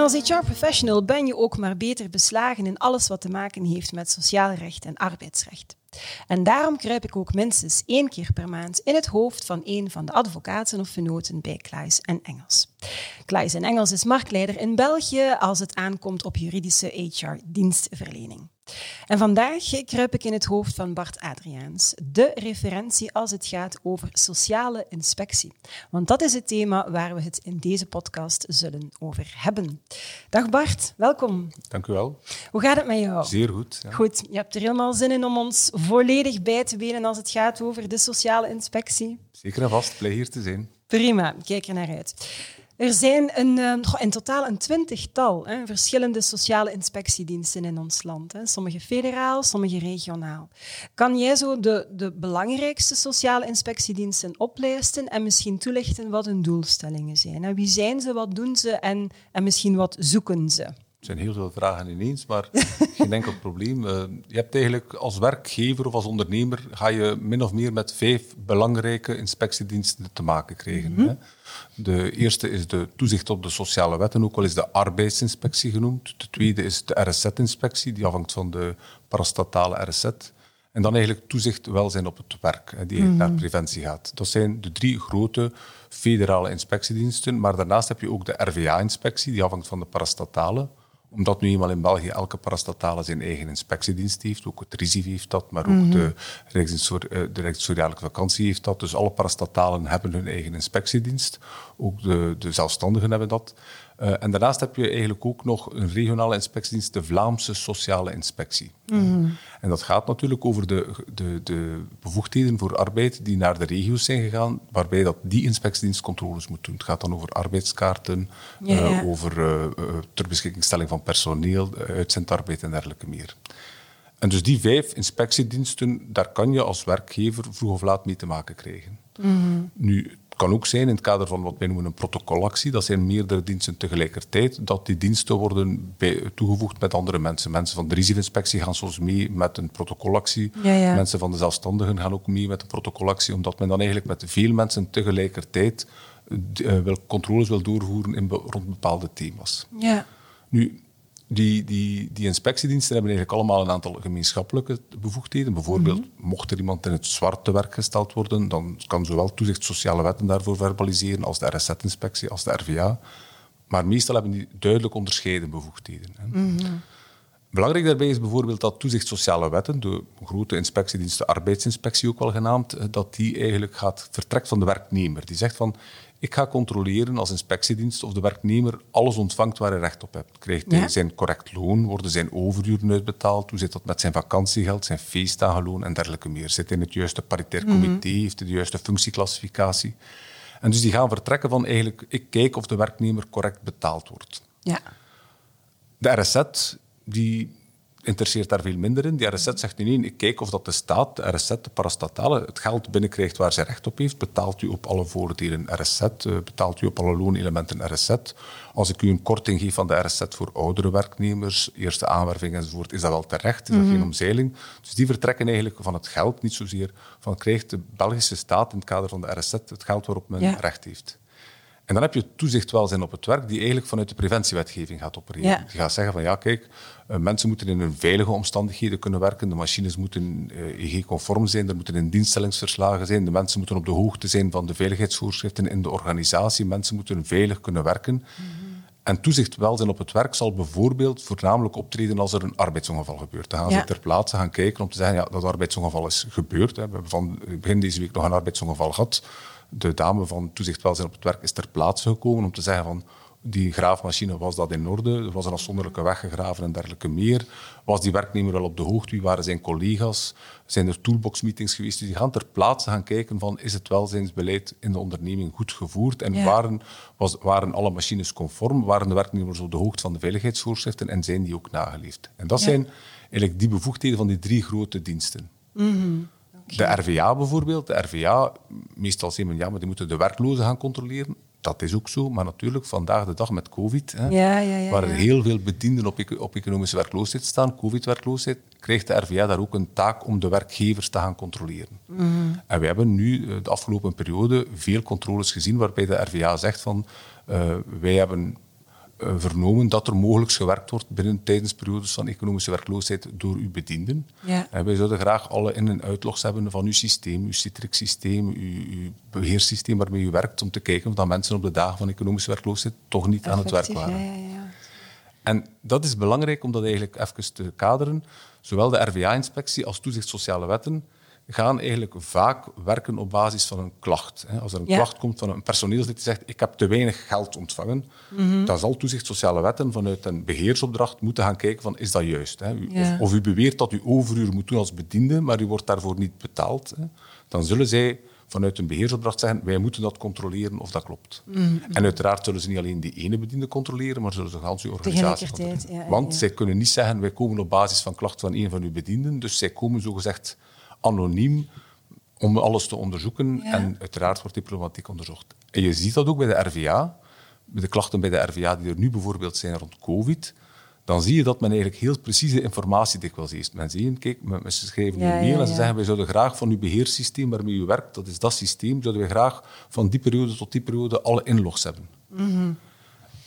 Als HR-professional ben je ook maar beter beslagen in alles wat te maken heeft met sociaal recht en arbeidsrecht. En daarom kruip ik ook minstens één keer per maand in het hoofd van een van de advocaten of venoten bij Kluis en Engels. Kluis en Engels is marktleider in België als het aankomt op juridische HR-dienstverlening. En vandaag kruip ik in het hoofd van Bart Adriaans, de referentie als het gaat over sociale inspectie. Want dat is het thema waar we het in deze podcast zullen over hebben. Dag Bart, welkom. Dank u wel. Hoe gaat het met jou? Zeer goed. Ja. Goed, je hebt er helemaal zin in om ons volledig bij te benen als het gaat over de sociale inspectie. Zeker en vast, blij hier te zijn. Prima, kijk er naar uit. Er zijn een, uh, in totaal een twintigtal hè, verschillende sociale inspectiediensten in ons land. Hè. Sommige federaal, sommige regionaal. Kan jij zo de, de belangrijkste sociale inspectiediensten oplijsten en misschien toelichten wat hun doelstellingen zijn? Wie zijn ze, wat doen ze en, en misschien wat zoeken ze? Er zijn heel veel vragen ineens, maar geen enkel probleem. Uh, je hebt eigenlijk als werkgever of als ondernemer ga je min of meer met vijf belangrijke inspectiediensten te maken krijgen. Mm -hmm. De eerste is de toezicht op de sociale wetten, ook wel eens de arbeidsinspectie genoemd. De tweede is de RSZ-inspectie, die afhangt van de parastatale RSZ. En dan eigenlijk toezicht welzijn op het werk, die mm -hmm. naar preventie gaat. Dat zijn de drie grote federale inspectiediensten. Maar daarnaast heb je ook de RVA-inspectie, die afhangt van de parastatale omdat nu eenmaal in België elke parastatale zijn eigen inspectiedienst heeft, ook het RISIV heeft dat, maar ook mm -hmm. de, de rechtstoriale vakantie heeft dat. Dus alle parastatalen hebben hun eigen inspectiedienst. Ook de, de zelfstandigen hebben dat. Uh, en daarnaast heb je eigenlijk ook nog een regionale inspectiedienst, de Vlaamse Sociale Inspectie. Mm -hmm. En dat gaat natuurlijk over de, de, de bevoegdheden voor arbeid die naar de regio's zijn gegaan, waarbij dat die inspectiedienst controles moet doen. Het gaat dan over arbeidskaarten, ja, ja. Uh, over uh, ter beschikkingstelling van personeel, uitzendarbeid en dergelijke meer. En dus die vijf inspectiediensten, daar kan je als werkgever vroeg of laat mee te maken krijgen. Mm -hmm. Nu, kan ook zijn in het kader van wat wij noemen een protocolactie. Dat zijn meerdere diensten tegelijkertijd. Dat die diensten worden bij, toegevoegd met andere mensen. Mensen van de risico-inspectie gaan soms mee met een protocolactie. Ja, ja. Mensen van de zelfstandigen gaan ook mee met een protocolactie. Omdat men dan eigenlijk met veel mensen tegelijkertijd uh, wil, controles wil doorvoeren in, rond bepaalde thema's. Ja. Nu, die, die, die inspectiediensten hebben eigenlijk allemaal een aantal gemeenschappelijke bevoegdheden. Bijvoorbeeld, mm -hmm. mocht er iemand in het zwart te werk gesteld worden, dan kan zowel toezicht sociale wetten daarvoor verbaliseren als de RSZ-inspectie, als de RVA. Maar meestal hebben die duidelijk onderscheiden bevoegdheden. Mm -hmm. Belangrijk daarbij is bijvoorbeeld dat toezicht sociale wetten, de grote inspectiedienst, de arbeidsinspectie ook wel genaamd, dat die eigenlijk gaat vertrekt van de werknemer. Die zegt van, ik ga controleren als inspectiedienst of de werknemer alles ontvangt waar hij recht op heeft. Krijgt hij ja? zijn correct loon? Worden zijn overuren uitbetaald? Hoe zit dat met zijn vakantiegeld, zijn feestdagenloon en dergelijke meer? Zit hij in het juiste paritair comité? Mm -hmm. Heeft hij de juiste functieclassificatie? En dus die gaan vertrekken van eigenlijk, ik kijk of de werknemer correct betaald wordt. Ja. De RSZ, die interesseert daar veel minder in. Die RSZ zegt nee, nee, ik kijk of dat de staat, de RSZ, de parastatale, het geld binnenkrijgt waar ze recht op heeft. Betaalt u op alle voordelen RSZ? Betaalt u op alle loonelementen RSZ? Als ik u een korting geef van de RSZ voor oudere werknemers, eerste aanwerving enzovoort, is dat wel terecht? Is dat mm -hmm. geen omzeiling? Dus die vertrekken eigenlijk van het geld, niet zozeer van krijgt de Belgische staat in het kader van de RSZ het geld waarop men ja. recht heeft. En dan heb je toezicht welzijn op het werk, die eigenlijk vanuit de preventiewetgeving gaat opereren. Ja. Die gaat zeggen van ja, kijk, uh, mensen moeten in een veilige omstandigheden kunnen werken, de machines moeten EG-conform zijn, er moeten instellingsverslagen zijn, de mensen moeten op de hoogte zijn van de veiligheidsvoorschriften in de organisatie, mensen moeten veilig kunnen werken. Mm -hmm. En toezicht welzijn op het werk zal bijvoorbeeld voornamelijk optreden als er een arbeidsongeval gebeurt. Dan gaan ja. ze ter plaatse gaan kijken om te zeggen ja, dat arbeidsongeval is gebeurd. Hè. We hebben van begin deze week nog een arbeidsongeval gehad de dame van toezicht welzijn op het werk is ter plaatse gekomen om te zeggen van die graafmachine, was dat in orde? Er was een afzonderlijke weg gegraven en dergelijke meer. Was die werknemer wel op de hoogte? Wie waren zijn collega's? Zijn er toolbox-meetings geweest? Dus die gaan ter plaatse gaan kijken van is het welzijnsbeleid in de onderneming goed gevoerd en waren, was, waren alle machines conform? Waren de werknemers op de hoogte van de veiligheidsvoorschriften en zijn die ook nageleefd? En dat zijn eigenlijk die bevoegdheden van die drie grote diensten. Mm De RVA bijvoorbeeld, de RVA, meestal zeggen we ja, maar die moeten de werklozen gaan controleren dat is ook zo, maar natuurlijk vandaag de dag met COVID, hè, ja, ja, ja, waar er heel veel bedienden op, op economische werkloosheid staan, COVID-werkloosheid, krijgt de RVA daar ook een taak om de werkgevers te gaan controleren. Mhm. En we hebben nu eh, de afgelopen periode veel controles gezien waarbij de RVA zegt van uh, wij hebben vernomen dat er mogelijk gewerkt wordt binnen tijdens periodes van economische werkloosheid door uw bedienden. Ja. En wij zouden graag alle in- en uitlogs hebben van uw systeem, uw Citrix-systeem, uw, uw beheerssysteem waarmee u werkt, om te kijken of dat mensen op de dagen van economische werkloosheid toch niet aan het werk waren. Ja, ja, ja. En dat is belangrijk om dat eigenlijk even te kaderen. Zowel de RVA-inspectie als toezicht sociale wetten gaan eigenlijk vaak werken op basis van een klacht. Als er een Ja. klacht komt van een personeelslid die zegt ik heb te weinig geld ontvangen, Mhm. dan zal toezicht sociale wetten vanuit een beheersopdracht moeten gaan kijken van is dat juist. Hè? Ja. Of, of u beweert dat u overuur moet doen als bediende, maar u wordt daarvoor niet betaald. Hè? Dan zullen zij vanuit een beheersopdracht zeggen wij moeten dat controleren of dat klopt. Mhm. En uiteraard zullen ze niet alleen die ene bediende controleren, maar zullen ze gans uw organisatie controleren. ja, Want zij kunnen niet zeggen wij komen op basis van klachten van een van uw bedienden, dus zij komen zogezegd anoniem om alles te onderzoeken Ja. en uiteraard wordt diplomatiek onderzocht. En je ziet dat ook bij de RVA, de klachten bij de RVA die er nu bijvoorbeeld zijn rond COVID, dan zie je dat men eigenlijk heel precieze informatie dikwijls heeft. Men kijk, men- men schrijven Ja, een mail en ze ja. zeggen wij zouden graag van uw beheerssysteem waarmee u werkt, dat is dat systeem, zouden wij graag van die periode tot die periode alle inlogs hebben. Mhm.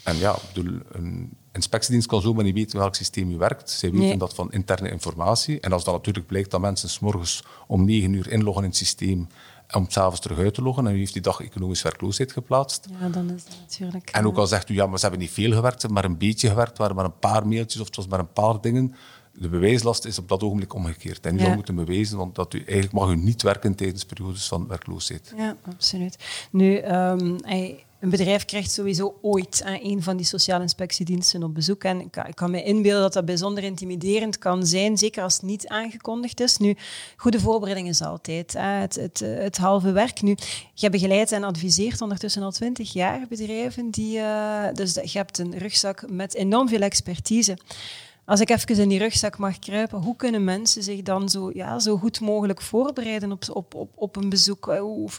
En ja, bedoel, een inspectiedienst kan zomaar niet weten welk systeem u werkt. Zij weten Nee. dat van interne informatie. En als dan natuurlijk blijkt dat mensen s morgens om negen uur inloggen in het systeem om s'avonds terug uit te loggen en u heeft die dag economische werkloosheid geplaatst. Ja, dan is dat natuurlijk... En ook al zegt u, ja, maar ze hebben niet veel gewerkt, ze hebben maar een beetje gewerkt, waren maar een paar mailtjes of het was maar een paar dingen. De bewijslast is op dat ogenblik omgekeerd. En u Ja. zal moeten bewijzen, want dat u, eigenlijk mag u niet werken tijdens periodes van werkloosheid. Ja, absoluut. Nu, hij- een bedrijf krijgt sowieso ooit eh, een van die sociale inspectiediensten op bezoek. En ik, kan- me inbeelden dat dat bijzonder intimiderend kan zijn, zeker als het niet aangekondigd is. Nu, goede voorbereiding is altijd hè, het, het, eh, het halve werk. Nu, je begeleidt en adviseert ondertussen al twintig jaar bedrijven. Die, eh, dus je hebt een rugzak met enorm veel expertise. Als ik even in die rugzak mag kruipen, hoe kunnen mensen zich dan zo, ja, zo goed mogelijk voorbereiden op, op, op, een bezoek? Eh, Hoe,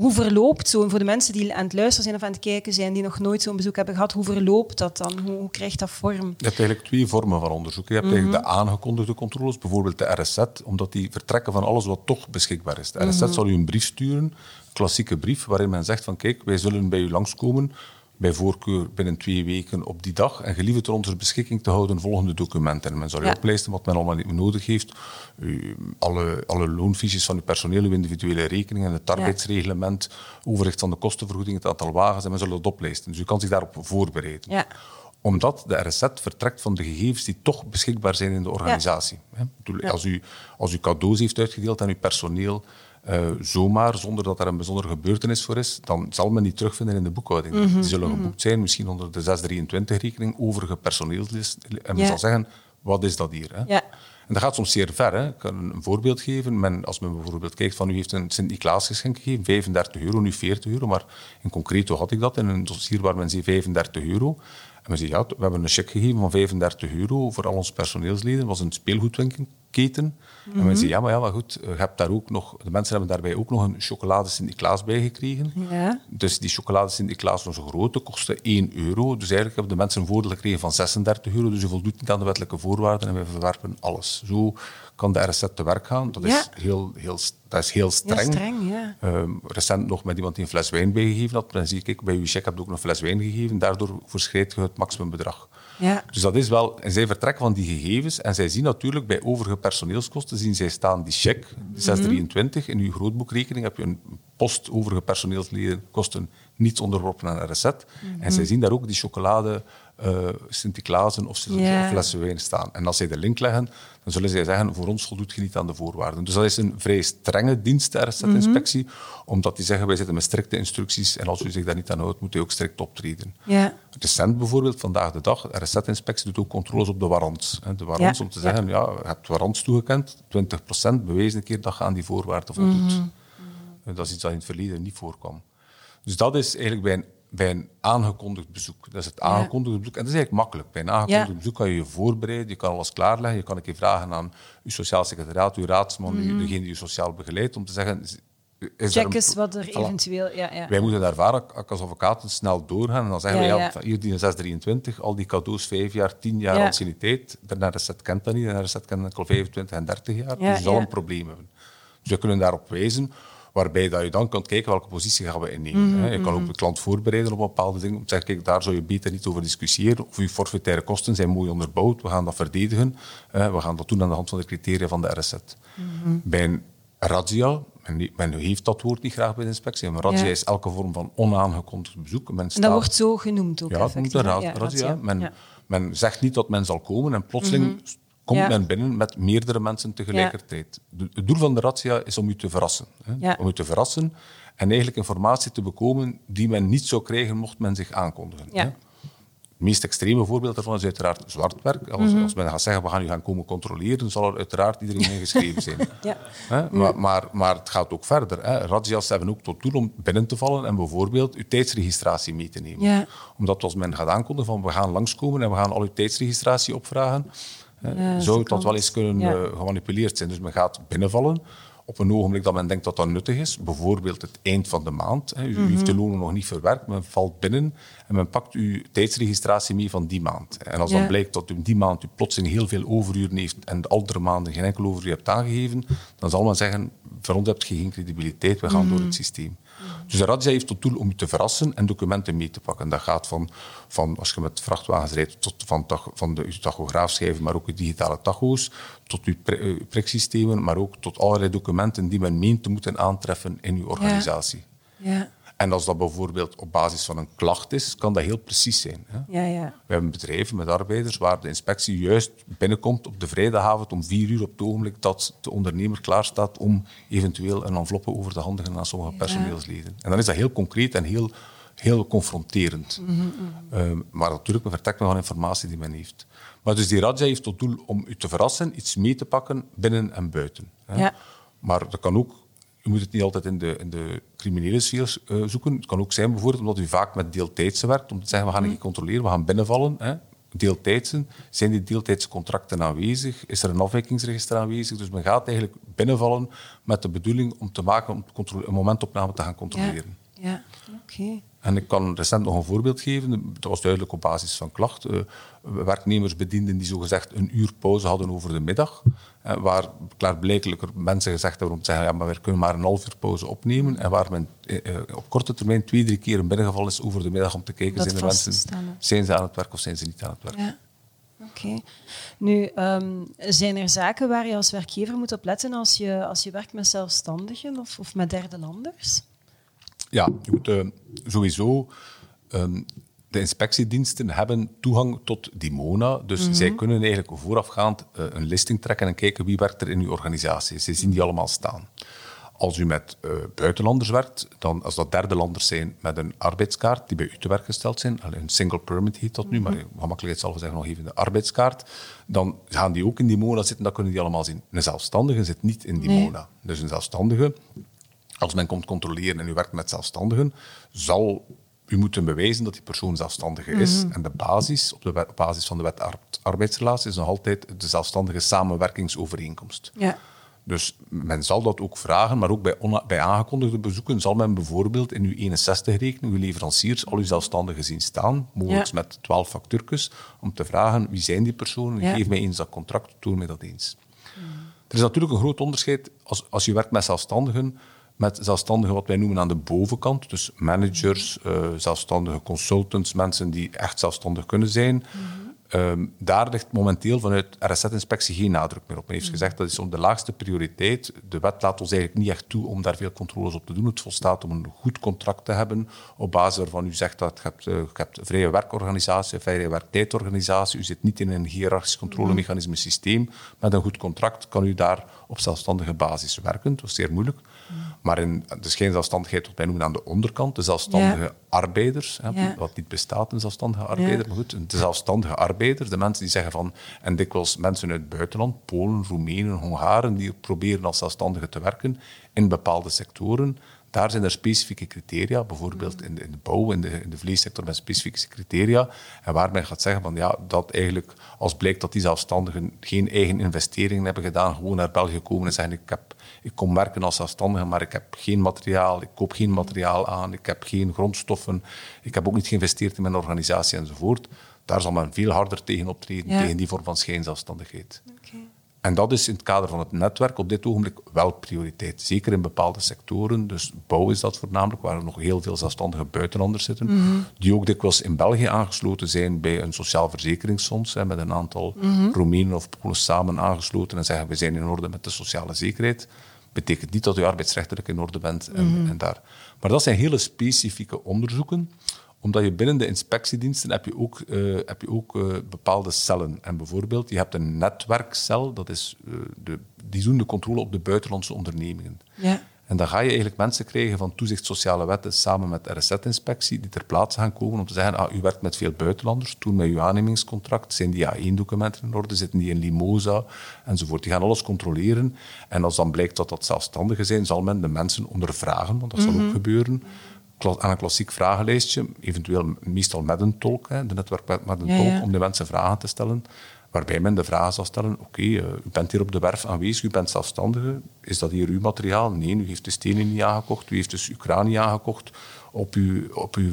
hoe, verloopt zo, voor de mensen die aan het luisteren zijn of aan het kijken zijn, die nog nooit zo'n bezoek hebben gehad, hoe verloopt dat dan? Hoe, hoe krijgt dat vorm? Je hebt eigenlijk twee vormen van onderzoek. Je hebt eigenlijk de aangekondigde controles, bijvoorbeeld de RSZ, omdat die vertrekken van alles wat toch beschikbaar is. De RSZ zal u een brief sturen, een klassieke brief, waarin men zegt van kijk, wij zullen bij u langskomen, bij voorkeur binnen twee weken op die dag, en gelieve ter onze beschikking te houden volgende documenten. En men zal u Ja. oplijsten wat men allemaal niet nodig heeft, u, alle, alle loonfiches van uw personeel, uw individuele rekeningen, het arbeidsreglement, overzicht van de kostenvergoeding, het aantal wagens, en men zal dat oplijsten. Dus u kan zich daarop voorbereiden Ja. omdat de RSZ vertrekt van de gegevens die toch beschikbaar zijn in de organisatie. Ja. als, u, als u cadeaus heeft uitgedeeld aan uw personeel, eh, zomaar, zonder dat er een bijzondere gebeurtenis voor is, dan zal men die terugvinden in de boekhouding. Mhm, die zullen geboekt zijn, misschien onder de 623-rekening, overige personeelslist. En men zal zeggen, wat is dat hier? Hè? Ja. En dat gaat soms zeer ver. Hè. Ik kan een voorbeeld geven. Men, als men bijvoorbeeld kijkt van u heeft een Sint-Niklaasgeschenk gegeven, 35 euro, nu 40 euro. Maar in concreto had ik dat in een dossier waar men zei 35 euro. En men zei, ja, we hebben een cheque gegeven van 35 euro voor al onze personeelsleden. Dat was een speelgoedwinkelketen. En men zei, ja, maar, ja, maar goed, je hebt daar ook nog, de mensen hebben daarbij ook nog een chocolade Sint-Niklaas bij gekregen. Ja. Dus die chocolade Sint-Niklaas was een grote, kostte 1 euro. Dus eigenlijk hebben de mensen een voordeel gekregen van 36 euro. Dus je voldoet niet aan de wettelijke voorwaarden en wij verwerpen alles. Zo kan de RSZ te werk gaan. Dat, Ja. is, heel, heel, dat is heel streng. Heel streng, ja. Ehm, recent nog met iemand die een fles wijn bijgegeven had. Dan zie ik, kijk, bij uw check heb je ook een fles wijn gegeven. Daardoor verschrijdt je het maximumbedrag. Ja. Dus dat is wel... En zij vertrekken van die gegevens en zij zien natuurlijk bij overige personeelskosten, zien zij staan die cheque, die 623. In uw grootboekrekening heb je een post overige personeelsleden kosten niet onderworpen aan RSZ. En zij zien daar ook die chocolade uh, Sint-Niklaasen of, yeah. of wijn staan. En als zij de link leggen, dan zullen zij zeggen, voor ons voldoet je niet aan de voorwaarden. Dus dat is een vrij strenge dienst, de mhm. omdat die zeggen, wij zitten met strikte instructies en als u zich daar niet aan houdt, moet u ook strikt optreden. Ja. Recent bijvoorbeeld, vandaag de dag, de RZ-inspectie doet ook controles op de warrants. De warrants om te zeggen, ja, je hebt warrants toegekend, 20% bewezen een keer dat je aan die voorwaarden voldoet. Mm Dat is iets dat in het verleden niet voorkwam. Dus dat is eigenlijk bij een bij een aangekondigd bezoek. Dat is het aangekondigde bezoek. En dat is eigenlijk makkelijk. Bij een aangekondigd bezoek kan je je voorbereiden, je kan alles klaarleggen. Je kan een keer vragen aan uw sociaal secretariaat, uw raadsman, mm degene die je sociaal begeleidt, om te zeggen... Is Check eens wat er eventueel... Ja, ja. Wij moeten daar vaak als advocaten snel doorgaan. En dan zeggen we, ja, hier die 623, al die cadeaus, vijf jaar, tien jaar anciëniteit. De RZ kent dat niet. De RZ kent al 25 en 30 jaar. dus dat zal een probleem hebben. Dus we kunnen daarop wijzen waarbij dat je dan kunt kijken welke positie gaan we innemen. Mm Je kan ook de klant voorbereiden op bepaalde dingen. Om te zeggen, kijk, daar zou je beter niet over discussiëren. Of je forfaitaire kosten zijn mooi onderbouwd. We gaan dat verdedigen. We gaan dat doen aan de hand van de criteria van de RSZ. Mm Bij een razzia, men, men, heeft dat woord niet graag bij de inspectie. Een razzia is elke vorm van onaangekondigd bezoek. Men staat... dat wordt zo genoemd ook. Ja, dat noemt een razzia. Men, men zegt niet dat men zal komen en plotseling mhm komt men binnen met meerdere mensen tegelijkertijd. het doel van de razzia is om u te verrassen. Hè? Om u te verrassen en eigenlijk informatie te bekomen die men niet zou krijgen mocht men zich aankondigen. Hè? Het meest extreme voorbeeld daarvan is uiteraard zwart werk. Als, mhm. als, men gaat zeggen, we gaan u gaan komen controleren, zal er uiteraard iedereen ingeschreven zijn. ja. Maar, maar, maar, het gaat ook verder. Hè. Razzia's hebben ook tot doel om binnen te vallen en bijvoorbeeld uw tijdsregistratie mee te nemen. Omdat als men gaat aankondigen van we gaan langskomen en we gaan al uw tijdsregistratie opvragen, ja, zou dat wel eens kunnen ja. Eh, gemanipuleerd zijn. Dus men gaat binnenvallen op een ogenblik dat men denkt dat dat nuttig is. Bijvoorbeeld het eind van de maand. U, mm heeft de lonen nog niet verwerkt, men valt binnen en men pakt uw tijdsregistratie mee van die maand. En als dan blijkt dat u die maand u plotseling heel veel overuren heeft en de andere maanden geen enkel overuur hebt aangegeven, dan zal men zeggen, voor ons hebt je geen credibiliteit, we gaan door het systeem. Dus de razzia heeft tot doel om je te verrassen en documenten mee te pakken. Dat gaat van, van als je met vrachtwagens rijdt, tot van, van de tachograafschijven, maar ook de digitale tacho's, tot je eh, priksystemen, maar ook tot allerlei documenten die men meent te moeten aantreffen in uw organisatie. Ja. ja. En als dat bijvoorbeeld op basis van een klacht is, kan dat heel precies zijn. Hè? Ja, ja. We hebben bedrijven met arbeiders waar de inspectie juist binnenkomt op de vrijdagavond om vier uur op het ogenblik dat de ondernemer klaarstaat om eventueel een enveloppe over te handigen aan sommige personeelsleden. En dan is dat heel concreet en heel, heel confronterend. Mm -hmm. maar natuurlijk, men vertrekt nog aan informatie die men heeft. Maar dus die razzia heeft tot doel om u te verrassen, iets mee te pakken binnen en buiten. Hè? Ja. Maar dat kan ook je moet het niet altijd in de, in de criminele sfeer uh, zoeken. Het kan ook zijn bijvoorbeeld omdat u vaak met deeltijdse werkt, om te zeggen we gaan niet mm. controleren, we gaan binnenvallen. Hè. Deeltijdse, zijn die deeltijdse contracten aanwezig? Is er een afwijkingsregister aanwezig? Dus men gaat eigenlijk binnenvallen met de bedoeling om te maken om een momentopname te gaan controleren. Ja, ja. oké. En ik kan recent nog een voorbeeld geven. Dat was duidelijk op basis van klacht. Uh, werknemers bedienden die zogezegd een uur pauze hadden over de middag. Uh, waar klaarblijkelijk mensen gezegd hebben om te zeggen ja, maar we kunnen maar een half uur pauze opnemen. En waar men uh, op korte termijn twee, drie keer binnengevallen is over de middag om te kijken, zijn de mensen, zijn ze aan het werk of zijn ze niet aan het werk. Ja. Oké. Nu, um, zijn er zaken waar je als werkgever moet op letten als je, als je werkt met zelfstandigen of, of met derde landers? Ja, je moet uh, sowieso. Um, de inspectiediensten hebben toegang tot Dimona. Dus mm zij kunnen eigenlijk voorafgaand uh, een listing trekken en kijken wie werkt er in uw organisatie. Ze zien die allemaal staan. Als u met uh, buitenlanders werkt, dan als dat derde landers zijn met een arbeidskaart die bij u te werk gesteld zijn, een single permit heet dat nu, mm -hmm. maar gemakkelijk zal zeggen nog even de arbeidskaart, dan gaan die ook in Dimona zitten, dat kunnen die allemaal zien. Een zelfstandige zit niet in Dimona. Nee. Dus een zelfstandige als men komt controleren en u werkt met zelfstandigen, zal u moeten bewijzen dat die persoon zelfstandige is. Mhm. En de basis, op, de wet, op basis van de wet arbeidsrelatie, is nog altijd de zelfstandige samenwerkingsovereenkomst. Ja. Dus men zal dat ook vragen, maar ook bij, bij aangekondigde bezoeken zal men bijvoorbeeld in uw 61-rekening, uw leveranciers, al uw zelfstandigen zien staan, mogelijk met 12 factuurtjes, om te vragen wie zijn die personen, ja. geef mij eens dat contract, toon mij dat eens. Mhm. Er is natuurlijk een groot onderscheid als, als je werkt met zelfstandigen met zelfstandigen wat wij noemen aan de bovenkant. Dus managers, uh, zelfstandige consultants, mensen die echt zelfstandig kunnen zijn. Ehm, daar ligt momenteel vanuit RSZ-inspectie geen nadruk meer op. Men heeft mm. gezegd dat is om de laagste prioriteit. De wet laat ons eigenlijk niet echt toe om daar veel controles op te doen. Het volstaat om een goed contract te hebben op basis waarvan u zegt dat je hebt, uh, je hebt een vrije werkorganisatie, een vrije werktijdorganisatie. U zit niet in een hiërarchisch controlemechanisme systeem. Met een goed contract kan u daar op zelfstandige basis werken. Dat is zeer moeilijk. Maar in de schijnzelfstandigheid, wat wij noemen aan de onderkant, de zelfstandige arbeiders, hè, wat niet bestaat, een zelfstandige arbeider, maar goed, de zelfstandige arbeiders, de mensen die zeggen van, en dikwijls mensen uit het buitenland, Polen, Roemenen, Hongaren, die proberen als zelfstandigen te werken in bepaalde sectoren, daar zijn er specifieke criteria, bijvoorbeeld in de, in de bouw, in de, in de vleessector met specifieke criteria. En waar men gaat zeggen van ja, dat eigenlijk, als blijkt dat die zelfstandigen geen eigen investeringen hebben gedaan, gewoon naar België komen en zeggen ik, heb, ik kom werken als zelfstandige, maar ik heb geen materiaal, ik koop geen materiaal aan, ik heb geen grondstoffen, ik heb ook niet geïnvesteerd in mijn organisatie enzovoort. Daar zal men veel harder tegen optreden, tegen die vorm van schijnzelfstandigheid. En dat is in het kader van het netwerk op dit ogenblik wel prioriteit. Zeker in bepaalde sectoren. Dus bouw is dat voornamelijk, waar er nog heel veel zelfstandige buitenlanders zitten. Mhm. Die ook dikwijls in België aangesloten zijn bij een sociaal verzekeringsfonds. Hè, met een aantal mm Roemenen of Polen samen aangesloten en zeggen we zijn in orde met de sociale zekerheid. Betekent niet dat u arbeidsrechtelijk in orde bent. En, mhm. en daar. Maar dat zijn hele specifieke onderzoeken omdat je binnen de inspectiediensten heb je ook, uh, heb je ook uh, bepaalde cellen. En bijvoorbeeld, je hebt een netwerkcel, dat is, uh, de, die doen de controle op de buitenlandse ondernemingen. Ja. En dan ga je eigenlijk mensen krijgen van toezicht sociale wetten samen met RSZ-inspectie die ter plaatse gaan komen om te zeggen, ah, u werkt met veel buitenlanders, toen met uw aannemingscontract, zijn die A1-documenten in orde, zitten die in Limosa enzovoort. Die gaan alles controleren. En als dan blijkt dat dat zelfstandigen zijn, zal men de mensen ondervragen, want dat zal ook mhm. gebeuren aan een klassiek vragenlijstje, eventueel meestal met een tolk, hè, de netwerk met, met een tolk, om de mensen vragen te stellen. Waarbij men de vraag zal stellen, oké, eh, u bent hier op de werf aanwezig, u bent zelfstandige, is dat hier uw materiaal? Nee, u heeft de stenen niet aangekocht, u heeft dus uw niet aangekocht. Op uw, op uw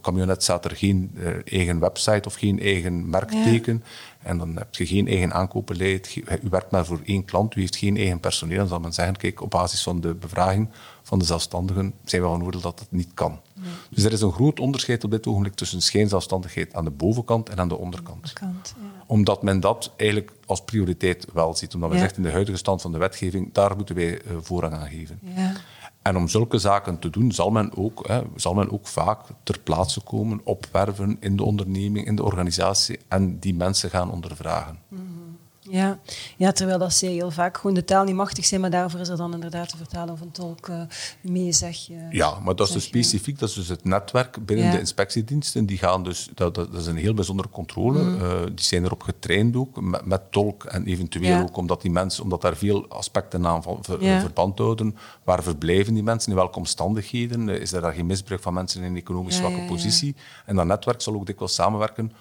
camionet staat er geen uh, eigen website of geen eigen merkteken. En dan heb je geen eigen aankoopbeleid. U werkt maar voor één klant, u heeft geen eigen personeel. Dan zal men zeggen, kijk, op basis van de bevraging van de zelfstandigen zijn we van oordeel dat het niet kan. Dus er is een groot onderscheid op dit ogenblik tussen schijnzelfstandigheid aan de bovenkant en aan de onderkant. ja. Omdat men dat eigenlijk als prioriteit wel ziet. Omdat men zegt in de huidige stand van de wetgeving, daar moeten wij uh, voorrang aan geven. Ja. En om zulke zaken te doen, zal men ook, hè, zal men ook vaak ter plaatse komen, opwerven in de onderneming, in de organisatie en die mensen gaan ondervragen. Mhm. Ja. ja, terwijl dat ze heel vaak gewoon de taal niet machtig zijn, maar daarvoor is er dan inderdaad te vertalen of een tolk uh, mee, zeg je. Ja, maar dat is dus specifiek, dat is dus het netwerk binnen de inspectiediensten. Die gaan dus, dat, dat, is een heel bijzondere controle. Mhm. Eh, die zijn erop getraind ook, met, met tolk en eventueel ook omdat die mensen, omdat daar veel aspecten aan van, verband houden. Waar verblijven die mensen, in welke omstandigheden? Is er daar geen misbruik van mensen in een economisch zwakke positie? En dat netwerk zal ook dikwijls samenwerken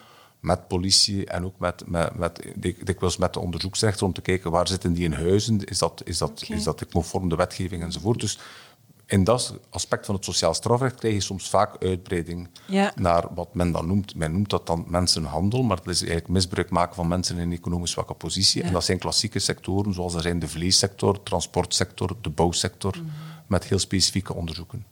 met politie en ook met, met, met, dikwijls met de onderzoeksrechter om te kijken waar zitten die in huizen, is dat, is dat, is dat conform de wetgeving enzovoort. Dus in dat aspect van het sociaal strafrecht krijg je soms vaak uitbreiding naar wat men dan noemt. Men noemt dat dan mensenhandel, maar dat is eigenlijk misbruik maken van mensen in een economisch zwakke positie. En dat zijn klassieke sectoren, zoals er zijn de vleessector, transportsector, de bouwsector, mhm. Met heel specifieke onderzoeken.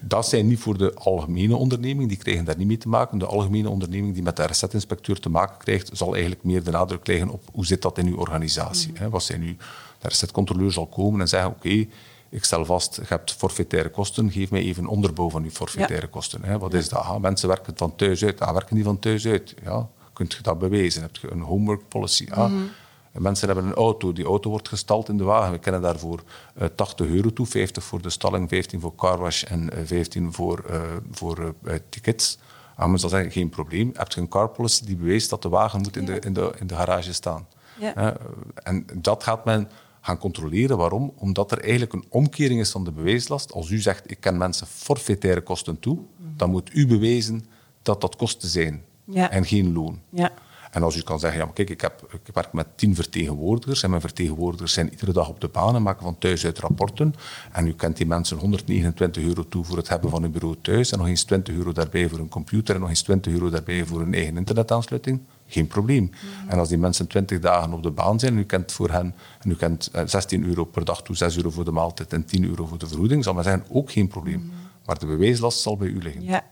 Dat zijn niet voor de algemene onderneming, die krijgen daar niet mee te maken. De algemene onderneming die met de RZ-inspecteur te maken krijgt, zal eigenlijk meer de nadruk krijgen op hoe zit dat in uw organisatie. Mm. Wat zijn nu? De RZ-controleur zal komen en zeggen, oké, ik stel vast, je hebt forfaitaire kosten, geef mij even een onderbouw van uw forfaitaire kosten. Hè. Wat is dat? Ah, mensen werken van thuis uit. Ah, werken die van thuis uit? Ja, kunt je dat bewijzen? Heb je een homework policy? Ah, mm-hmm. Mensen hebben een auto. Die auto wordt gestald in de wagen. We kennen daarvoor uh, eh, 80 euro toe. 50 voor de stalling, 15 voor carwash en 15 eh, voor, uh, voor tickets. Ah, men zal zeggen, geen probleem. Heb je een car policy die bewijst dat de wagen moet in, de, in, de, in de garage staan. Ja. en dat gaat men gaan controleren. Waarom? Omdat er eigenlijk een omkering is van de bewijslast. Als u zegt, ik ken mensen forfaitaire kosten toe, dan moet u bewijzen dat dat kosten zijn ja. en geen loon. Ja. En als u kan zeggen, ja, maar kijk, ik, heb, ik werk met tien vertegenwoordigers en mijn vertegenwoordigers zijn iedere dag op de baan en maken van thuis uit rapporten. En u kent die mensen 129 euro toe voor het hebben van een bureau thuis en nog eens 20 euro daarbij voor een computer en nog eens 20 euro daarbij voor een eigen internetaansluiting. Geen probleem. Mm. En als die mensen 20 dagen op de baan zijn en u kent voor hen en u kent 16 eh, euro per dag toe, 6 euro voor de maaltijd en 10 euro voor de vergoeding, zal men zeggen, ook geen probleem. Mm. Maar de bewijslast zal bij u liggen. Ja.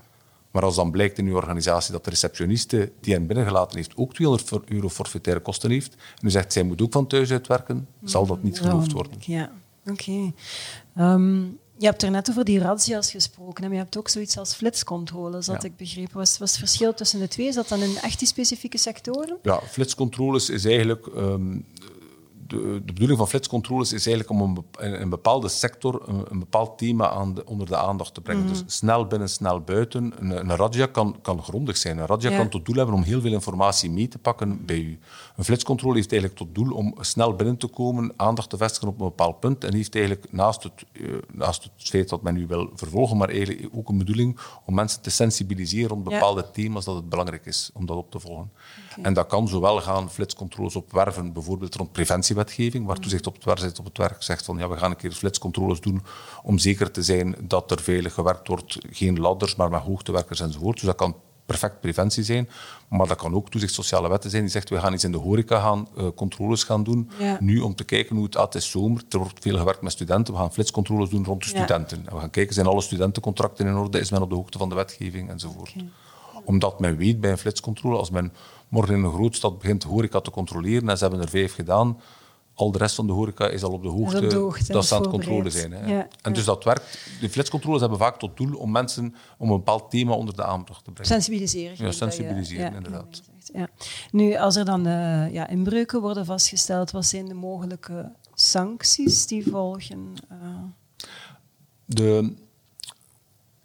Maar als dan blijkt in uw organisatie dat de receptioniste die hen binnengelaten heeft ook 200 euro forfaitaire kosten heeft, en u zegt zij moet ook van thuis uitwerken, zal dat niet geloofd worden. Ja, oké. Ehm, je hebt er net over die razzia's gesproken. En je hebt ook zoiets als flitscontroles, dat ik begrepen. Was, was het verschil tussen de twee? Is dat dan in echt die specifieke sectoren? Ja, flitscontroles is eigenlijk ehm, de, de, bedoeling van flitscontroles is eigenlijk om een, een bepaalde sector een, een bepaald thema aan de, onder de aandacht te brengen. Mhm. Dus snel binnen, snel buiten. Een, een radja kan, kan grondig zijn. Een radja kan tot doel hebben om heel veel informatie mee te pakken bij u. Een flitscontrole heeft eigenlijk tot doel om snel binnen te komen, aandacht te vestigen op een bepaald punt en heeft eigenlijk naast het, uh, naast het feit dat men u wil vervolgen, maar eigenlijk ook een bedoeling om mensen te sensibiliseren rond bepaalde thema's dat het belangrijk is om dat op te volgen. En dat kan zowel gaan flitscontroles op werven, bijvoorbeeld rond preventiewetgeving, waar toezicht op het, werk, op het werk zegt van ja, we gaan een keer flitscontroles doen om zeker te zijn dat er veilig gewerkt wordt, geen ladders, maar met hoogtewerkers enzovoort. Dus dat kan perfect preventie zijn. Maar dat kan ook toezicht sociale wetten zijn die zegt we gaan iets in de horeca gaan, uh, controles gaan doen. Nu om te kijken hoe het, ah, het is zomer, er wordt veel gewerkt met studenten, we gaan flitscontroles doen rond de studenten. En we gaan kijken, zijn alle studentencontracten in orde, is men op de hoogte van de wetgeving enzovoort. Omdat men weet bij een flitscontrole, als men morgen in een grootstad begint de horeca te controleren en ze hebben er vijf gedaan, al de rest van de horeca is al op de hoogte, dat ze aan het controle zijn. Hè. en dus dat werkt. De flitscontroles hebben vaak tot doel om mensen om een bepaald thema onder de aandacht te brengen. Sensibiliseren. Ja, sensibiliseren, inderdaad. Ja. Nu, als er dan uh, ja, inbreuken worden vastgesteld, wat zijn de mogelijke sancties die volgen? Uh... De,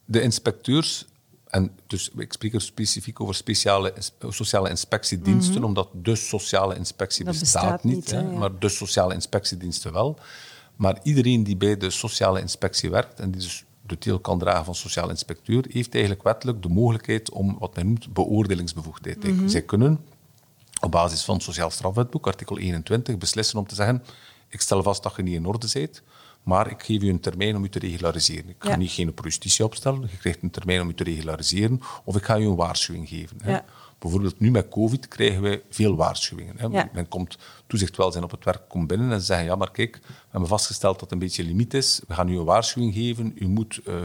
de inspecteurs en dus ik spreek er specifiek over speciale, sociale inspectiediensten, mhm. omdat de sociale inspectie bestaat, niet, hè, maar de sociale inspectiediensten wel. Maar iedereen die bij de sociale inspectie werkt en die dus de titel kan dragen van sociaal inspecteur, heeft eigenlijk wettelijk de mogelijkheid om wat men noemt beoordelingsbevoegdheid. Mm Zij kunnen op basis van het Sociaal Strafwetboek, artikel 21, beslissen om te zeggen: ik stel vast dat je niet in orde bent, maar ik geef u een termijn om u te regulariseren. Ik ga niet geen justitie opstellen, je krijgt een termijn om u te regulariseren, of ik ga u een waarschuwing geven. Hè. Bijvoorbeeld nu met COVID krijgen wij veel waarschuwingen. Hè. Men komt toezichtwelzijn op het werk komt binnen en ze zeggen, ja maar kijk, we hebben vastgesteld dat het een beetje limiet is. We gaan u een waarschuwing geven. U moet, uh,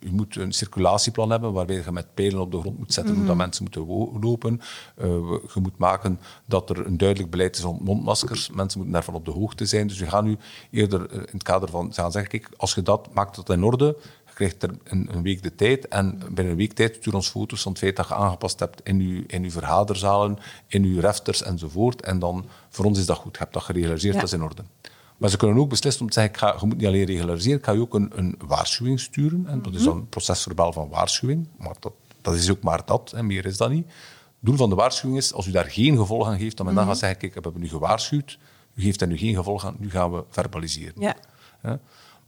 u, moet een circulatieplan hebben waarbij je met pijlen op de grond moet zetten mm hoe dat mensen moeten lopen. Uh, je moet maken dat er een duidelijk beleid is rond mondmaskers. Mensen moeten daarvan op de hoogte zijn. Dus we gaan u eerder eh, in het kader van gaan zeggen, kijk, als je dat maakt dat in orde, krijgt er een, een, week de tijd en binnen een week tijd stuur ons foto's van het feit dat je aangepast hebt in je, in uw vergaderzalen, in uw refters enzovoort. En dan, voor ons is dat goed. Je hebt dat gerealiseerd, dat is in orde. Maar ze kunnen ook beslissen om te zeggen, ik ga, je moet niet alleen regulariseren, ik ga je ook een, een waarschuwing sturen. En dat is dan een procesverbaal van waarschuwing. Maar dat, dat is ook maar dat, en meer is dat niet. Het doel van de waarschuwing is, als u daar geen gevolg aan geeft, dan men dan mhm. gaat zeggen, kijk, we hebben nu gewaarschuwd, u geeft er nu geen gevolg aan, nu gaan we verbaliseren. Ja.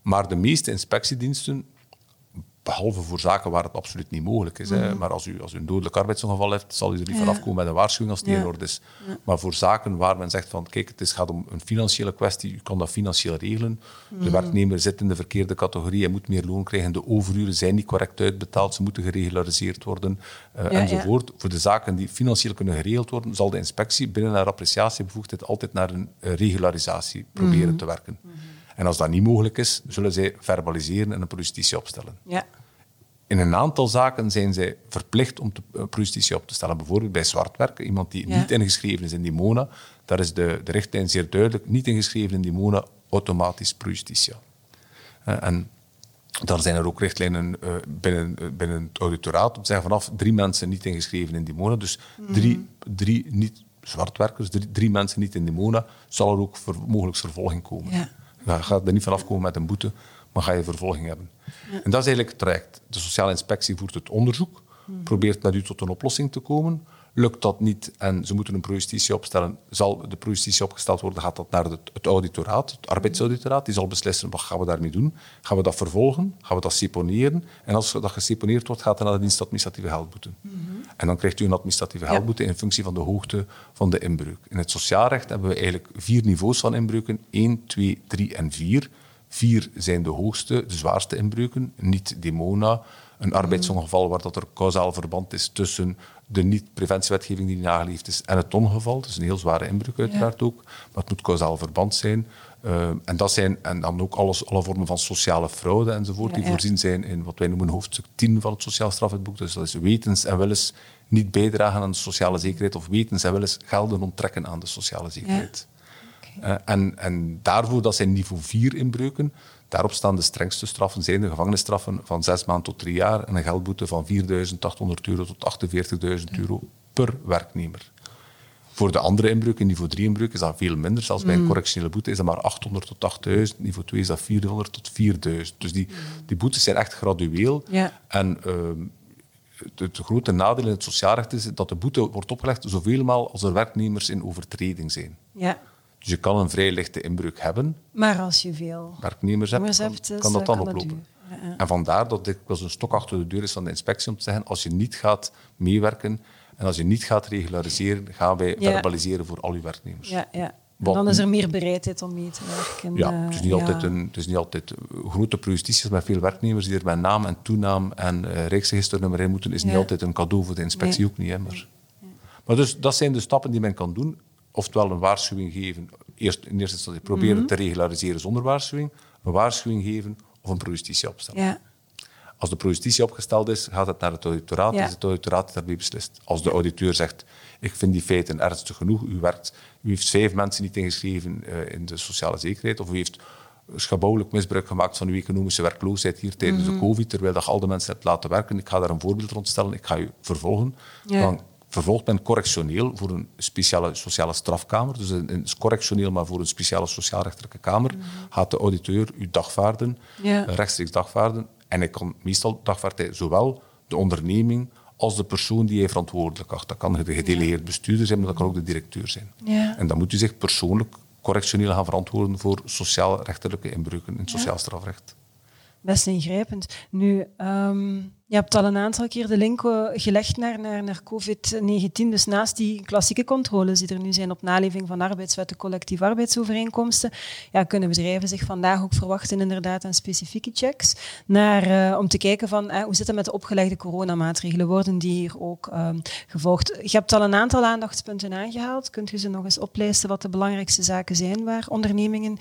Maar de meeste inspectiediensten Behalve voor zaken waar het absoluut niet mogelijk is. hè. Mhm. Maar als u, als u een dodelijk arbeidsongeval heeft, zal u er niet vanaf komen met een waarschuwing als het niet in orde is. Maar voor zaken waar men zegt van kijk, het is, gaat om een financiële kwestie, u kan dat financieel regelen. De mhm. werknemer zit in de verkeerde categorie, hij moet meer loon krijgen, de overuren zijn niet correct uitbetaald, ze moeten geregulariseerd worden, uh, enzovoort. Voor de zaken die financieel kunnen geregeld worden, zal de inspectie binnen haar appreciatiebevoegdheid altijd naar een regularisatie proberen mhm. te werken. En als dat niet mogelijk is, zullen zij verbaliseren en een projustitie opstellen. Ja. In een aantal zaken zijn zij verplicht om de projustitie op te stellen. Bijvoorbeeld bij zwartwerken, iemand die niet ingeschreven is in die MONA, daar is de, de richtlijn zeer duidelijk, niet ingeschreven in die MONA, automatisch projustitia. Uh, en dan zijn er ook richtlijnen uh, binnen, binnen het auditoraat om te zeggen vanaf drie mensen niet ingeschreven in die MONA, dus drie, mm. drie niet zwartwerkers, drie, drie, mensen niet in die MONA, zal er ook ver, mogelijk vervolging komen. Ja. Je gaat er niet vanaf komen met een boete, maar ga je vervolging hebben. En dat is eigenlijk het traject. De sociale inspectie voert het onderzoek, probeert met u tot een oplossing te komen. Lukt dat niet en ze moeten een projustitie opstellen, zal de projustitie opgesteld worden, gaat dat naar het, het auditoraat, het arbeidsauditoraat. Die zal beslissen, wat gaan we daarmee doen? Gaan we dat vervolgen? Gaan we dat seponeren? En als dat geseponeerd wordt, gaat het naar de dienst administratieve geldboete. En dan krijgt u een administratieve geldboete in functie van de hoogte van de inbreuk. In het sociaalrecht hebben we eigenlijk vier niveaus van inbreuken. 1, 2, 3 en 4. Vier zijn de hoogste, de zwaarste inbreuken. Niet demona, een arbeidsongeval waar dat er causaal verband is tussen de niet-preventiewetgeving die nageleefd is en het ongeval. Dat is een heel zware inbreuk uiteraard ook, maar het moet causaal verband zijn. Uh, en, dat zijn, en dan ook alles, alle vormen van sociale fraude enzovoort, die voorzien zijn in wat wij noemen hoofdstuk 10 van het Sociaal Strafwetboek. Dus dat is wetens en wellens niet bijdragen aan de sociale zekerheid of wetens en wellens gelden onttrekken aan de sociale zekerheid. Ja. Okay. Uh, en, en daarvoor, dat zijn niveau 4 inbreuken. Daarop staan de strengste straffen, zijn de gevangenisstraffen van zes maanden tot drie jaar en een geldboete van 4.800 euro tot 48.000 euro per werknemer. Voor de andere inbreuk, in niveau 3 inbreuk, is dat veel minder. Zelfs bij een mm. correctionele boete is dat maar 800 tot 8000. Niveau 2 is dat 400 tot 4000. Dus die, die boetes zijn echt gradueel. Ja. En uh, het, grote nadeel in het sociaalrecht is dat de boete wordt opgelegd zoveel maal als er werknemers in overtreding zijn. Ja. Dus je kan een vrij lichte inbreuk hebben. Maar als je veel werknemers hebt, kan, kan dat dan oplopen. Ja, En vandaar dat dit wel een stok achter de deur is van de inspectie om te zeggen, als je niet gaat meewerken en als je niet gaat regulariseren, gaan wij verbaliseren voor al uw werknemers. Ja, ja. En dan is er meer bereidheid om mee te werken. Ja, het is niet, altijd, een, het is niet altijd grote projustities met veel werknemers die er met naam en toenaam en uh, rijksregisternummer in moeten, is niet altijd een cadeau voor de inspectie ook niet. Hè, maar. maar dus dat zijn de stappen die men kan doen oftewel een waarschuwing geven, eerst in eerste instantie proberen mhm. te regulariseren zonder waarschuwing, een waarschuwing geven of een projustitie opstellen. Ja. Als de projustitie opgesteld is, gaat het naar het auditoraat, ja. is het auditoraat daarbij beslist. Als de auditeur zegt, ik vind die feiten ernstig genoeg, u, werkt, u heeft vijf mensen niet ingeschreven uh, in de sociale zekerheid, of u heeft schabouwelijk misbruik gemaakt van uw economische werkloosheid hier tijdens de mhm. covid, terwijl je al de mensen hebt laten werken, ik ga daar een voorbeeld rond stellen, ik ga u vervolgen, ja. dan vervolgt men correctioneel voor een speciale sociale strafkamer. Dus een, correctioneel, maar voor een speciale sociaalrechtelijke kamer, mm gaat de auditeur u dagvaarden, ja. rechtstreeks dagvaarden. En hij kan meestal dagvaarden zowel de onderneming als de persoon die hij verantwoordelijk acht. Dat kan de gedelegeerd bestuurder zijn, maar dat kan ook de directeur zijn. Ja. En dan moet u zich persoonlijk correctioneel gaan verantwoorden voor sociaal-rechtelijke inbreuken in het sociaal strafrecht. Best ingrijpend. Nu, um je hebt al een aantal keer de link eh, gelegd naar, naar, naar COVID-19. Dus naast die klassieke controles die er nu zijn op naleving van arbeidswetten, collectieve arbeidsovereenkomsten, ja, kunnen bedrijven zich vandaag ook verwachten inderdaad aan specifieke checks. Naar, uh, om te kijken van uh, hoe zit met de opgelegde coronamaatregelen? Worden die hier ook um, gevolgd? Je hebt al een aantal aandachtspunten aangehaald. Kunt u ze nog eens oplijsten wat de belangrijkste zaken zijn waar ondernemingen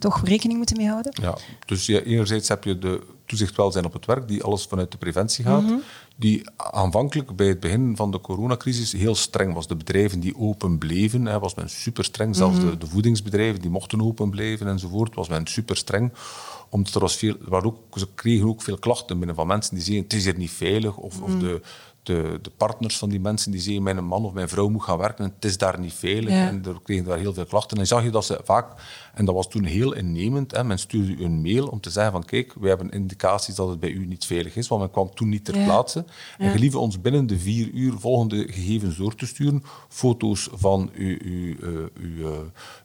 toch rekening moeten mee houden? Ja, dus ja, enerzijds heb je de toezicht welzijn op het werk, die alles vanuit de preventie gaat, mhm. die aanvankelijk bij het begin van de coronacrisis heel streng was. De bedrijven die open bleven, hè, was men super streng. Zelfs mhm. de, de, voedingsbedrijven die mochten open blijven enzovoort, was men super streng omdat er was veel, waar ook, ze kregen ook veel klachten binnen van mensen die zeiden het is hier niet veilig of, of mhm. de, de, de, partners van die mensen die zeiden mijn man of mijn vrouw moet gaan werken en het is daar niet veilig. En er kregen daar heel veel klachten. En zag je dat ze vaak, en dat was toen heel innemend, hè, men stuurde u een mail om te zeggen van kijk, we hebben indicaties dat het bij u niet veilig is, want men kwam toen niet ter plaatse. En gelieve ons binnen de vier uur volgende gegevens door te sturen, foto's van uw, uw, uh, uw, uh,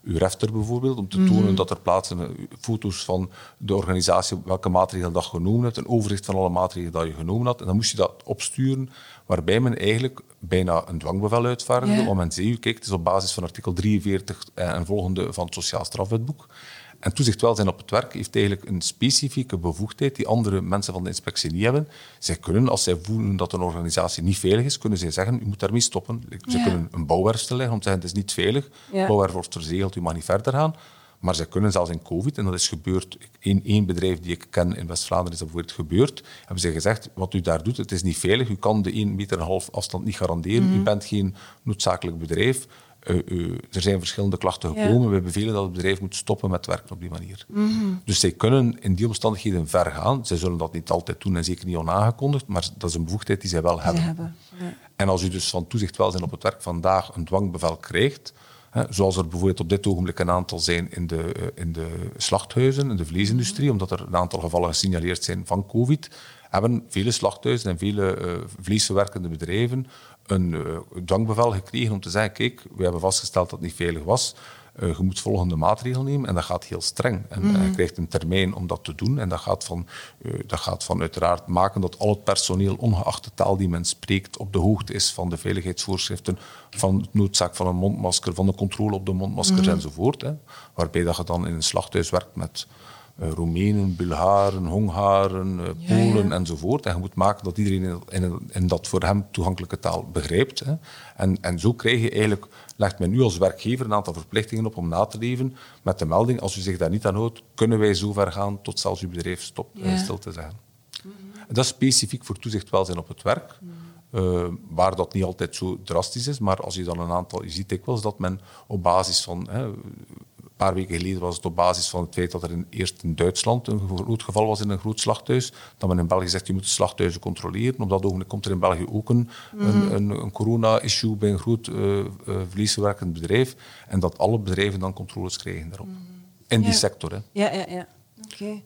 uw refter bijvoorbeeld, om te mhm. tonen dat er plaatsen, uh, foto's van de organisatie, welke maatregelen dat genomen hebt, een overzicht van alle maatregelen dat je genomen had. En dan moest je dat opsturen waarbij men eigenlijk bijna een dwangbevel uitvaardigde. Ja. Want men zei, kijk, het is op basis van artikel 43 en volgende van het Sociaal Strafwetboek. En toezicht welzijn op het werk heeft eigenlijk een specifieke bevoegdheid die andere mensen van de inspectie niet hebben. Zij kunnen, als zij voelen dat een organisatie niet veilig is, kunnen zij zeggen, u moet daarmee stoppen. Ze kunnen een bouwwerf stellen om te zeggen, het is niet veilig. Ja. Bouwwerf wordt verzegeld, u mag niet verder gaan. Maar ze kunnen zelfs in COVID, en dat is gebeurd, in één bedrijf die ik ken in West-Vlaanderen is dat bijvoorbeeld gebeurd, hebben ze gezegd, wat u daar doet, het is niet veilig, u kan de 1 meter afstand niet garanderen, u mhm. bent geen noodzakelijk bedrijf, uh, uh, er zijn verschillende klachten gekomen. Ja. We bevelen dat het bedrijf moet stoppen met werken op die manier. Mhm. Dus zij kunnen in die omstandigheden ver gaan. Zij zullen dat niet altijd doen en zeker niet onaangekondigd, maar dat is een bevoegdheid die zij wel hebben. hebben. Ja. En als u dus van toezicht welzijn op het werk vandaag een dwangbevel krijgt, zoals er bijvoorbeeld op dit ogenblik een aantal zijn in de, eh, in de slachthuizen, in de vleesindustrie, omdat er een aantal gevallen gesignaleerd zijn van COVID, hebben vele slachthuizen en vele uh, bedrijven een uh, dwangbevel gekregen om te zeggen, kijk, we hebben vastgesteld dat het niet veilig was, uh, je moet volgende maatregel nemen. En dat gaat heel streng. En mm je krijgt een termijn om dat te doen. En dat gaat, van, uh, dat gaat van uiteraard maken dat al het personeel, ongeacht de taal die men spreekt, op de hoogte is van de veiligheidsvoorschriften, van het noodzaak van een mondmasker, van de controle op de mondmaskers mm enzovoort. Hè. Waarbij dat je dan in een slachthuis werkt met uh, Roemenen, Bulgaren, Hongaren, uh, Polen enzovoort. En je moet maken dat iedereen in, in, dat voor hem toegankelijke taal begrijpt. Hè. En, en zo krijg je eigenlijk, legt men nu als werkgever een aantal verplichtingen op om na te leven met de melding, als u zich daar niet aan houdt, kunnen wij zo ver gaan tot zelfs uw bedrijf stop, stil te zeggen. Mm Dat is specifiek voor toezicht welzijn op het werk. Uh, waar dat niet altijd zo drastisch is, maar als je dan een aantal, je ziet dikwijls dat men op basis van, hè, paar weken geleden was het op basis van het feit dat er in, eerst in Duitsland een groot geval was in een groot slachthuis, dat men in België zegt je moet de slachthuizen controleren. Op dat ogenblik komt er in België ook een, een, mhm. een, corona-issue bij een groot uh, uh, verliesverwerkend bedrijf en dat alle bedrijven dan controles krijgen daarop. Mhm. In die sector. Hè. Ja, ja, ja. Oké.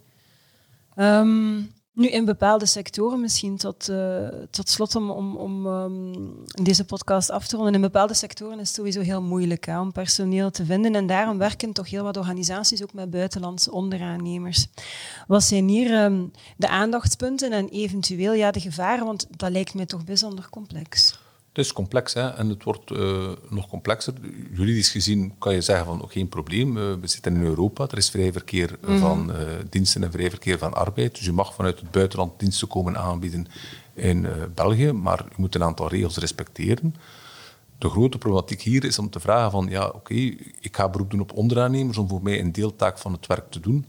Ehm, nu, in bepaalde sectoren, misschien tot, uh, tot slot om, om, om um, deze podcast af te ronden. In bepaalde sectoren is het sowieso heel moeilijk hè, om personeel te vinden. En daarom werken toch heel wat organisaties ook met buitenlandse onderaannemers. Wat zijn hier um, de aandachtspunten en eventueel ja, de gevaren? Want dat lijkt mij toch bijzonder complex. Het is complex hè? en het wordt uh, nog complexer. Juridisch gezien kan je zeggen van oh, geen probleem. Uh, we zitten in Europa, er is vrij verkeer mm -hmm. van uh, diensten en vrij verkeer van arbeid. Dus je mag vanuit het buitenland diensten komen aanbieden in België, maar je moet een aantal regels respecteren. De grote problematiek hier is om te vragen van ja, oké, okay, ik ga beroep doen op onderaannemers om voor mij een deeltaak van het werk te doen.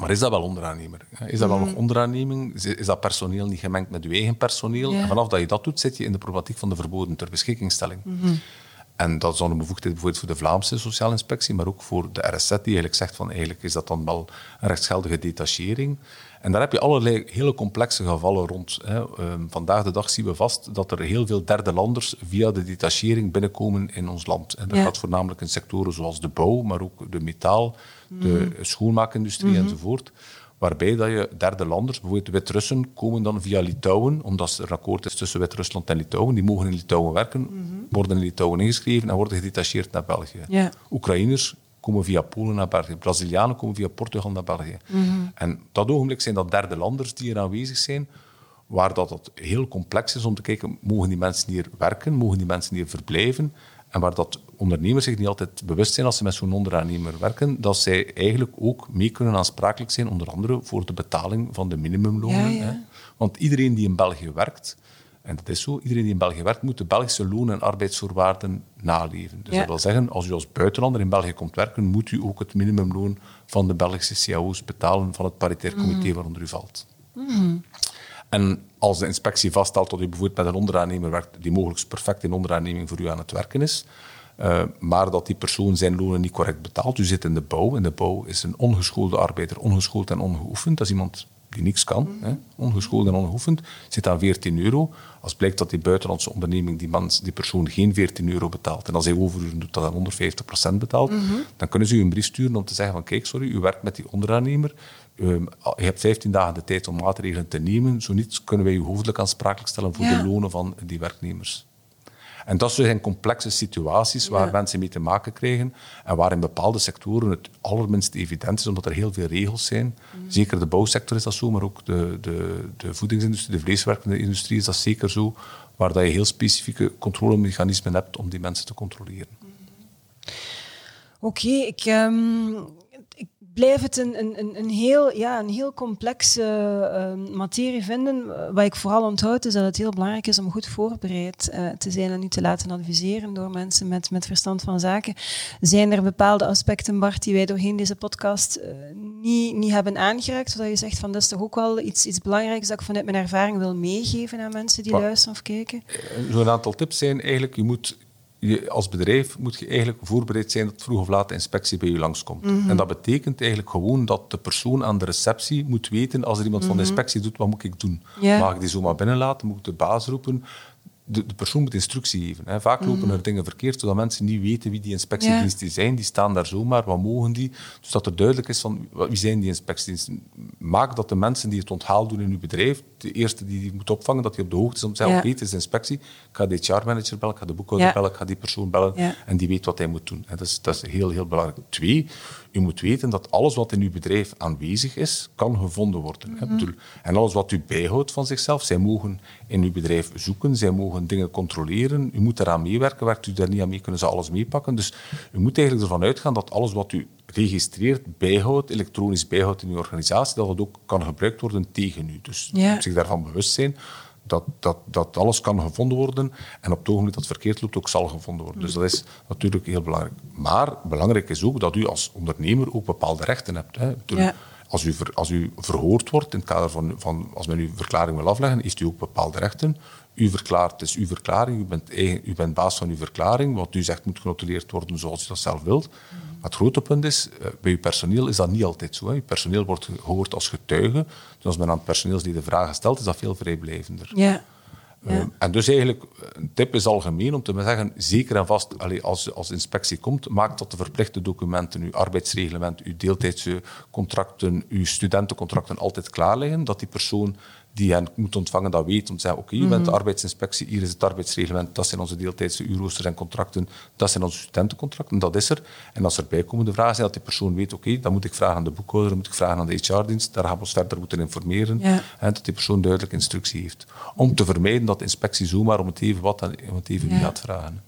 Maar is dat wel onderaannemer? Is dat wel nog mm. onderaanneming? Is dat personeel niet gemengd met uw eigen personeel? En vanaf dat je dat doet, zit je in de problematiek van de verboden ter beschikkingstelling. Mm En dat is dan een bevoegdheid bijvoorbeeld voor de Vlaamse Sociale Inspectie, maar ook voor de RSZ, die eigenlijk zegt van eigenlijk is dat dan wel een rechtsgeldige detachering. En daar heb je allerlei hele complexe gevallen rond. Hè. Um, vandaag de dag zien we vast dat er heel veel derde landers via de detachering binnenkomen in ons land. En dat gaat voornamelijk in sectoren zoals de bouw, maar ook de metaal, de schoenmaakindustrie mm -hmm. enzovoort. Waarbij dat je derde landers, bijvoorbeeld Wit-Russen, komen dan via Litouwen, omdat er een akkoord is tussen Wit-Rusland en Litouwen. Die mogen in Litouwen werken, mm -hmm. worden in Litouwen ingeschreven en worden gedetacheerd naar België. Yeah. Oekraïners komen via Polen naar België. Brazilianen komen via Portugal naar België. Mm En dat ogenblik zijn dat derde landers die er aanwezig zijn, waar dat, dat heel complex is om te kijken, mogen die mensen hier werken, mogen die mensen hier verblijven? En waar dat ondernemers zich niet altijd bewust zijn als ze met zo'n onderaannemer werken, dat zij eigenlijk ook mee kunnen aansprakelijk zijn, onder andere voor de betaling van de minimumlonen. Hè? Want iedereen die in België werkt, en dat is zo, iedereen die in België werkt, moet de Belgische loon- en arbeidsvoorwaarden naleven. Dus dat wil zeggen, als u als buitenlander in België komt werken, moet u ook het minimumloon van de Belgische cao's betalen van het paritair comité mm. waaronder u valt. Mm. En als de inspectie vaststelt dat u bijvoorbeeld met een onderaannemer werkt die mogelijk perfect in onderaanneming voor u aan het werken is, uh, maar dat die persoon zijn lonen niet correct betaalt. U zit in de bouw. En de bouw is een ongeschoolde arbeider, ongeschoold en ongeoefend. Dat is iemand die niks kan, mm. hè, ongeschoold en ongeoefend, zit aan 14 euro. Als blijkt dat die buitenlandse onderneming die, man, die persoon geen 14 euro betaalt en als hij overuren doet, dat hij 150% betaalt, mm -hmm. dan kunnen ze u een brief sturen om te zeggen van kijk, sorry, u werkt met die onderaannemer, um, je hebt 15 dagen de tijd om maatregelen te nemen, zo niet kunnen wij u hoofdelijk aansprakelijk stellen voor ja. de lonen van die werknemers. En dat zijn complexe situaties waar mensen mee te maken krijgen en waar in bepaalde sectoren het allerminst evident is, omdat er heel veel regels zijn. Mm. Zeker de bouwsector is dat zo, maar ook de, de, de voedingsindustrie, de vleeswerkende industrie is dat zeker zo, waar dat je heel specifieke controlemechanismen hebt om die mensen te controleren. Oké, okay, ik, um, blijf het een, een, een, heel, ja, een heel complexe uh, materie vinden. Wat ik vooral onthoud is dat het heel belangrijk is om goed voorbereid uh, te zijn en u te laten adviseren door mensen met, met verstand van zaken. Zijn er bepaalde aspecten, Bart, die wij doorheen deze podcast uh, niet, niet hebben aangeraakt, zodat je zegt van dat is toch ook wel iets, iets belangrijks dat ik vanuit mijn ervaring wil meegeven aan mensen die luisteren of kijken? Zo'n aantal tips zijn eigenlijk, je moet je, als bedrijf moet je eigenlijk voorbereid zijn dat vroeg of laat de inspectie bij je langskomt. Mm En dat betekent eigenlijk gewoon dat de persoon aan de receptie moet weten, als er iemand van de mhm. inspectie doet, wat moet ik doen? Mag ik die zomaar binnenlaten? Moet ik de baas roepen? De, de, persoon moet instructie geven. Hè. Vaak lopen er mhm. dingen verkeerd, zodat mensen niet weten wie die inspectiediensten zijn. Die staan daar zomaar, wat mogen die? Dus dat er duidelijk is van wie zijn die inspectiediensten. Maak dat de mensen die het onthaal doen in uw bedrijf, de eerste die die moet opvangen, dat hij op de hoogte is om te zeggen, oké, het is inspectie, ik ga de HR-manager bellen, ik ga de boekhouder bellen, ik ga die persoon bellen en die weet wat hij moet doen. Dat is, dat is heel, heel belangrijk. Twee, u moet weten dat alles wat in uw bedrijf aanwezig is, kan gevonden worden. hè. En alles wat u bijhoudt van zichzelf, zij mogen in uw bedrijf zoeken, zij mogen dingen controleren. U moet eraan meewerken, werkt u daar niet aan mee, kunnen ze alles meepakken. Dus u moet eigenlijk ervan uitgaan dat alles wat u registreert, bijhoudt, elektronisch bijhoudt in uw organisatie, dat het ook kan gebruikt worden tegen u. Dus Ja. zich daarvan bewust zijn dat, dat, dat alles kan gevonden worden en op het ogenblik dat het verkeerd loopt ook zal gevonden worden. Dus dat is natuurlijk heel belangrijk. Maar belangrijk is ook dat u als ondernemer ook bepaalde rechten hebt. Hè. Ja. Als, u ver- als u verhoord wordt in het kader van, van als men uw verklaring wil afleggen, heeft u ook bepaalde rechten. U verklaart, het is uw verklaring, u bent, eigen, u bent baas van uw verklaring. Wat u zegt moet genotuleerd worden zoals u dat zelf wilt. Maar het grote punt is, eh, bij uw personeel is dat niet altijd zo. Hè. Uw personeel wordt gehoord als getuige. Dus als men aan personeelsleden vragen stelt, is dat veel vrijblijvender. Ja. Eh, en dus eigenlijk, een tip is algemeen om te zeggen, zeker en vast, allee, als, als inspectie komt, maak dat de verplichte documenten, uw arbeidsreglement, uw deeltijdscontracten, uw studentencontracten altijd klaar liggen, dat die persoon die hen moet ontvangen dat weet om te zeggen, oké, je bent de arbeidsinspectie, hier is het arbeidsreglement, dat zijn onze deeltijdse uurroosters en contracten, dat zijn onze studentencontracten, dat is er. En als er bijkomende vragen zijn, dat die persoon weet, oké, dan moet ik vragen aan de boekhouder, dan moet ik vragen aan de HR-dienst, daar gaan we ons verder moeten informeren. Ja. En dat die persoon duidelijk instructie heeft. Om te vermijden dat de inspectie zomaar om het even wat en om het even wie Ja. gaat vragen.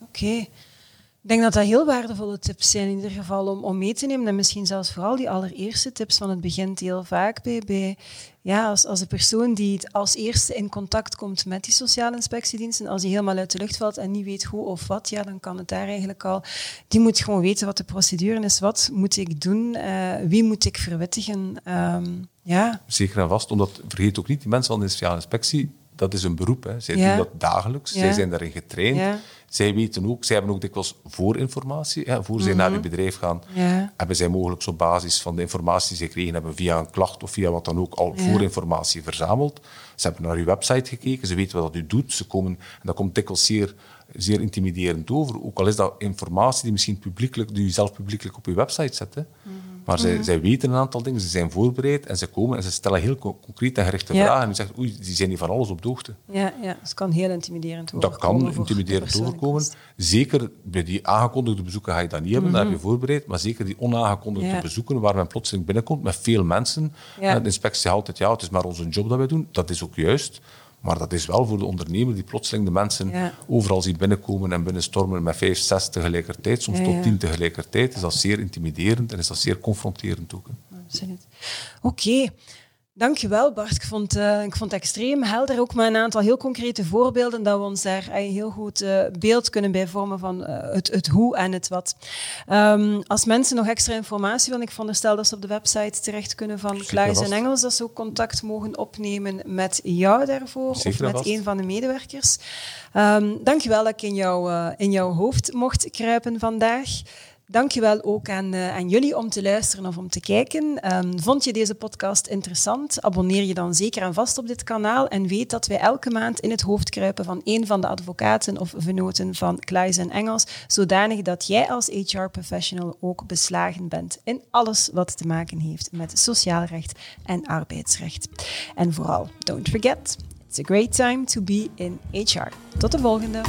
Oké. Ik denk dat dat heel waardevolle tips zijn in ieder geval om, om mee te nemen. En misschien zelfs vooral die allereerste tips, want het begint heel vaak bij, bij ja, als, als de persoon die het als eerste in contact komt met die sociale inspectiediensten, als die helemaal uit de lucht valt en niet weet hoe of wat, ja, dan kan het daar eigenlijk al... Die moet gewoon weten wat de procedure is. Wat moet ik doen? Eh, wie moet ik verwittigen? Ehm, ja, Zeker en vast, omdat vergeet ook niet, die mensen van de sociale inspectie, dat is een beroep. Hè. Zij Ja. doen dat dagelijks, Ja. zij zijn daarin getraind. Ja. Zij weten ook, zij hebben ook dikwijls voorinformatie. Hè. Voor zij naar uw bedrijf gaan, Mhm. Ja. hebben zij mogelijk op basis van de informatie die ze gekregen hebben via een klacht of via wat dan ook al Ja. voorinformatie verzameld. Ze hebben naar uw website gekeken, ze weten wat u doet. Ze komen, en dat komt dikwijls zeer, zeer intimiderend over. Ook al is dat informatie die misschien publiekelijk, die u zelf publiekelijk op uw website zet. Hè. Mhm. Maar zij, zij weten een aantal dingen, ze zijn voorbereid en ze komen en ze stellen heel co- concreet en gerichte Ja. vragen. En u zegt, oei, die zijn niet van alles op de hoogte. ja, ja. Dus het kan heel intimiderend Dat overkomen. kan intimiderend overkomen. kwestie. Zeker bij die aangekondigde bezoeken ga je dat niet hebben, daar heb je voorbereid. Maar zeker die onaangekondigde Mhm. Ja. bezoeken, waar men plotseling binnenkomt met veel mensen. Ja. En De inspectie zegt altijd, ja, het is maar onze job dat wij doen. Dat is ook juist. Maar dat is wel voor de ondernemer die plotseling de mensen Ja. overal ziet binnenkomen en binnenstormen met vijf, zes tegelijkertijd, soms Ja, tot tien tegelijkertijd. Is dat zeer intimiderend en is dat zeer confronterend ook. Absoluut. Oké. Dankjewel Bart. Ik vond, eh, ik vond het extreem helder. Ook met een aantal heel concrete voorbeelden dat we ons daar een heel goed eh, beeld kunnen bij vormen van eh, het, het hoe en het wat. Ehm, als mensen nog extra informatie willen, ik veronderstel dat ze op de website terecht kunnen van Zeker Kluis en Engels, dat ze ook contact mogen opnemen met jou daarvoor Zeker of met een van de medewerkers. Ehm dankjewel dat ik in, jou, eh, in jouw hoofd mocht kruipen vandaag. Dankjewel ook aan, eh, aan jullie om te luisteren of om te kijken. Ehm, vond je deze podcast interessant? Abonneer je dan zeker en vast op dit kanaal en weet dat wij elke maand in het hoofd kruipen van een van de advocaten of venoten van Kluis en Engels, zodanig dat jij als HR-professional ook beslagen bent in alles wat te maken heeft met sociaal recht en arbeidsrecht. En vooral, don't forget, it's a great time to be in HR. Tot de volgende!